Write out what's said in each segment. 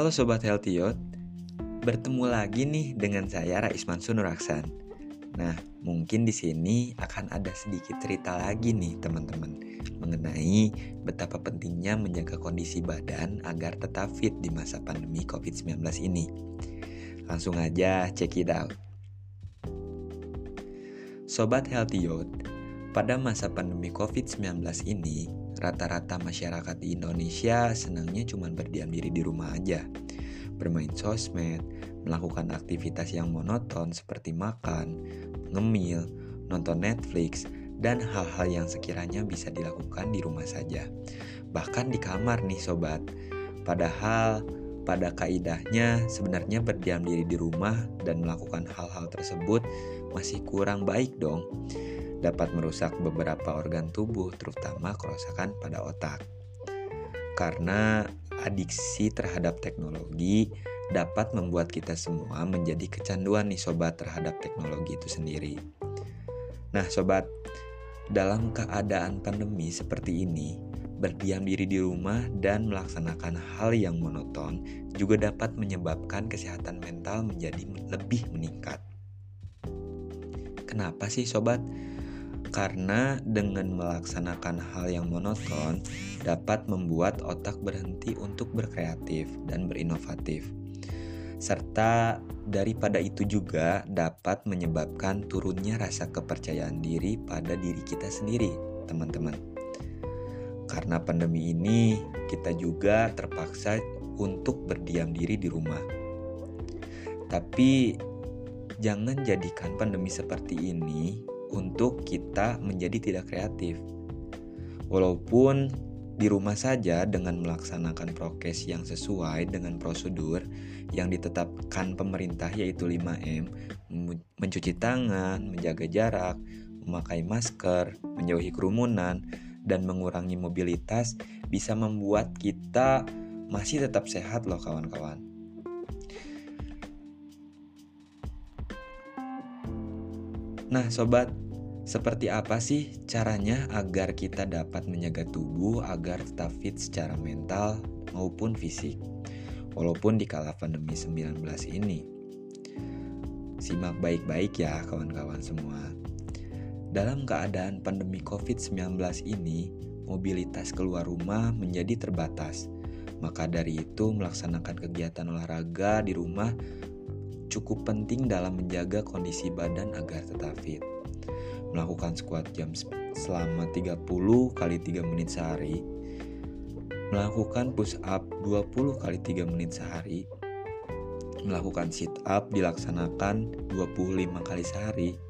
Halo Sobat Healthy Youth, bertemu lagi nih dengan saya Rais Mansur Nuraksan. Nah, mungkin di sini akan ada sedikit cerita lagi nih teman-teman mengenai betapa pentingnya menjaga kondisi badan agar tetap fit di masa pandemi COVID-19 ini. Langsung aja check it out. Sobat Healthy Youth, pada masa pandemi COVID-19 ini, rata-rata masyarakat di Indonesia senangnya cuma berdiam diri di rumah aja. Bermain sosmed, melakukan aktivitas yang monoton seperti makan, ngemil, nonton Netflix, dan hal-hal yang sekiranya bisa dilakukan di rumah saja. Bahkan di kamar nih sobat. Padahal pada kaidahnya sebenarnya berdiam diri di rumah dan melakukan hal-hal tersebut masih kurang baik dong dapat merusak beberapa organ tubuh, terutama kerusakan pada otak. Karena adiksi terhadap teknologi dapat membuat kita semua menjadi kecanduan nih sobat terhadap teknologi itu sendiri. Nah, sobat, dalam keadaan pandemi seperti ini, berdiam diri di rumah dan melaksanakan hal yang monoton juga dapat menyebabkan kesehatan mental menjadi lebih meningkat. Kenapa sih sobat? karena dengan melaksanakan hal yang monoton dapat membuat otak berhenti untuk berkreatif dan berinovatif. Serta daripada itu juga dapat menyebabkan turunnya rasa kepercayaan diri pada diri kita sendiri, teman-teman. Karena pandemi ini, kita juga terpaksa untuk berdiam diri di rumah. Tapi jangan jadikan pandemi seperti ini untuk kita menjadi tidak kreatif. Walaupun di rumah saja dengan melaksanakan prokes yang sesuai dengan prosedur yang ditetapkan pemerintah yaitu 5M, mencuci tangan, menjaga jarak, memakai masker, menjauhi kerumunan, dan mengurangi mobilitas bisa membuat kita masih tetap sehat loh kawan-kawan. Nah, sobat, seperti apa sih caranya agar kita dapat menjaga tubuh agar tetap fit secara mental maupun fisik? Walaupun di kala pandemi 19 ini. Simak baik-baik ya kawan-kawan semua. Dalam keadaan pandemi COVID-19 ini, mobilitas keluar rumah menjadi terbatas. Maka dari itu, melaksanakan kegiatan olahraga di rumah cukup penting dalam menjaga kondisi badan agar tetap fit. Melakukan squat jam selama 30 kali 3 menit sehari. Melakukan push up 20 kali 3 menit sehari. Melakukan sit up dilaksanakan 25 kali sehari.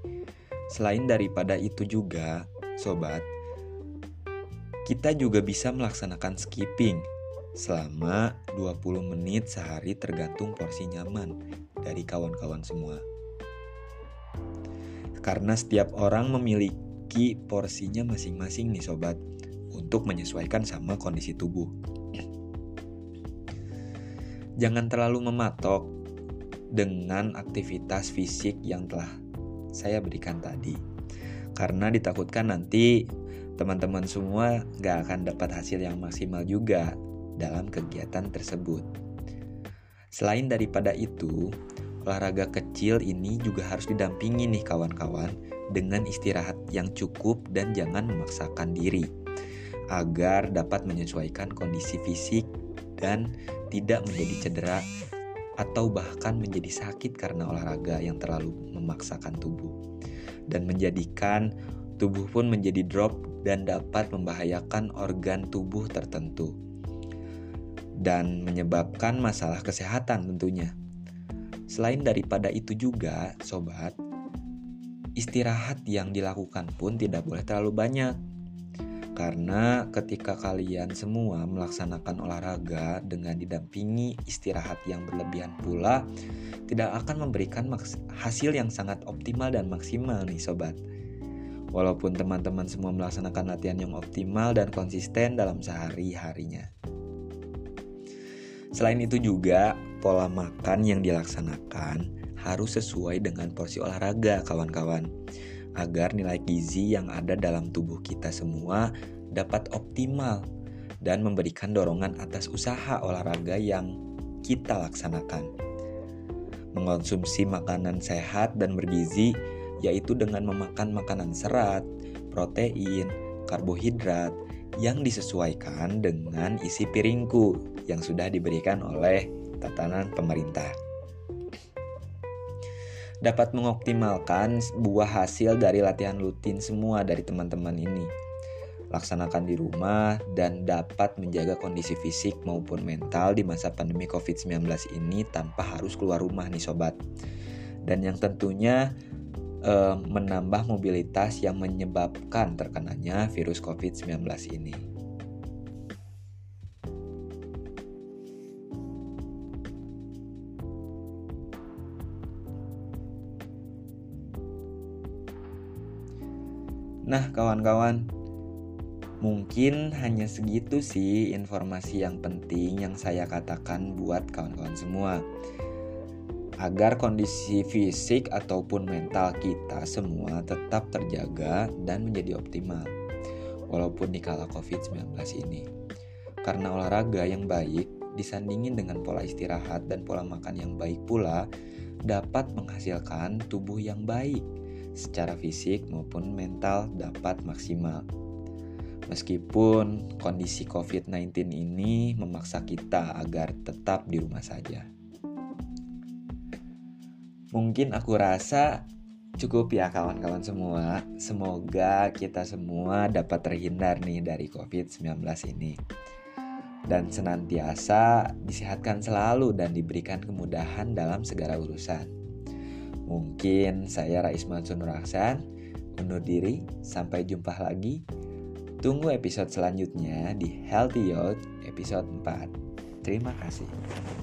Selain daripada itu juga, sobat, kita juga bisa melaksanakan skipping selama 20 menit sehari tergantung porsi nyaman dari kawan-kawan semua. Karena setiap orang memiliki porsinya masing-masing nih sobat untuk menyesuaikan sama kondisi tubuh. Jangan terlalu mematok dengan aktivitas fisik yang telah saya berikan tadi. Karena ditakutkan nanti teman-teman semua gak akan dapat hasil yang maksimal juga dalam kegiatan tersebut. Selain daripada itu, olahraga kecil ini juga harus didampingi nih kawan-kawan dengan istirahat yang cukup dan jangan memaksakan diri agar dapat menyesuaikan kondisi fisik dan tidak menjadi cedera atau bahkan menjadi sakit karena olahraga yang terlalu memaksakan tubuh dan menjadikan tubuh pun menjadi drop dan dapat membahayakan organ tubuh tertentu dan menyebabkan masalah kesehatan tentunya. Selain daripada itu juga, sobat, istirahat yang dilakukan pun tidak boleh terlalu banyak. Karena ketika kalian semua melaksanakan olahraga dengan didampingi istirahat yang berlebihan pula, tidak akan memberikan hasil yang sangat optimal dan maksimal nih sobat. Walaupun teman-teman semua melaksanakan latihan yang optimal dan konsisten dalam sehari-harinya. Selain itu juga, pola makan yang dilaksanakan harus sesuai dengan porsi olahraga, kawan-kawan, agar nilai gizi yang ada dalam tubuh kita semua dapat optimal dan memberikan dorongan atas usaha olahraga yang kita laksanakan. Mengonsumsi makanan sehat dan bergizi yaitu dengan memakan makanan serat, protein, karbohidrat yang disesuaikan dengan isi piringku yang sudah diberikan oleh tatanan pemerintah dapat mengoptimalkan buah hasil dari latihan rutin semua dari teman-teman ini. Laksanakan di rumah dan dapat menjaga kondisi fisik maupun mental di masa pandemi COVID-19 ini tanpa harus keluar rumah nih sobat. Dan yang tentunya eh, menambah mobilitas yang menyebabkan terkenanya virus COVID-19 ini. Nah, kawan-kawan, mungkin hanya segitu sih informasi yang penting yang saya katakan buat kawan-kawan semua. Agar kondisi fisik ataupun mental kita semua tetap terjaga dan menjadi optimal. Walaupun di kala COVID-19 ini. Karena olahraga yang baik disandingin dengan pola istirahat dan pola makan yang baik pula dapat menghasilkan tubuh yang baik secara fisik maupun mental dapat maksimal. Meskipun kondisi COVID-19 ini memaksa kita agar tetap di rumah saja. Mungkin aku rasa cukup ya kawan-kawan semua. Semoga kita semua dapat terhindar nih dari COVID-19 ini. Dan senantiasa disehatkan selalu dan diberikan kemudahan dalam segala urusan. Mungkin saya Rais Mansur Nuraksan undur diri, sampai jumpa lagi. Tunggu episode selanjutnya di Healthy Youth episode 4. Terima kasih.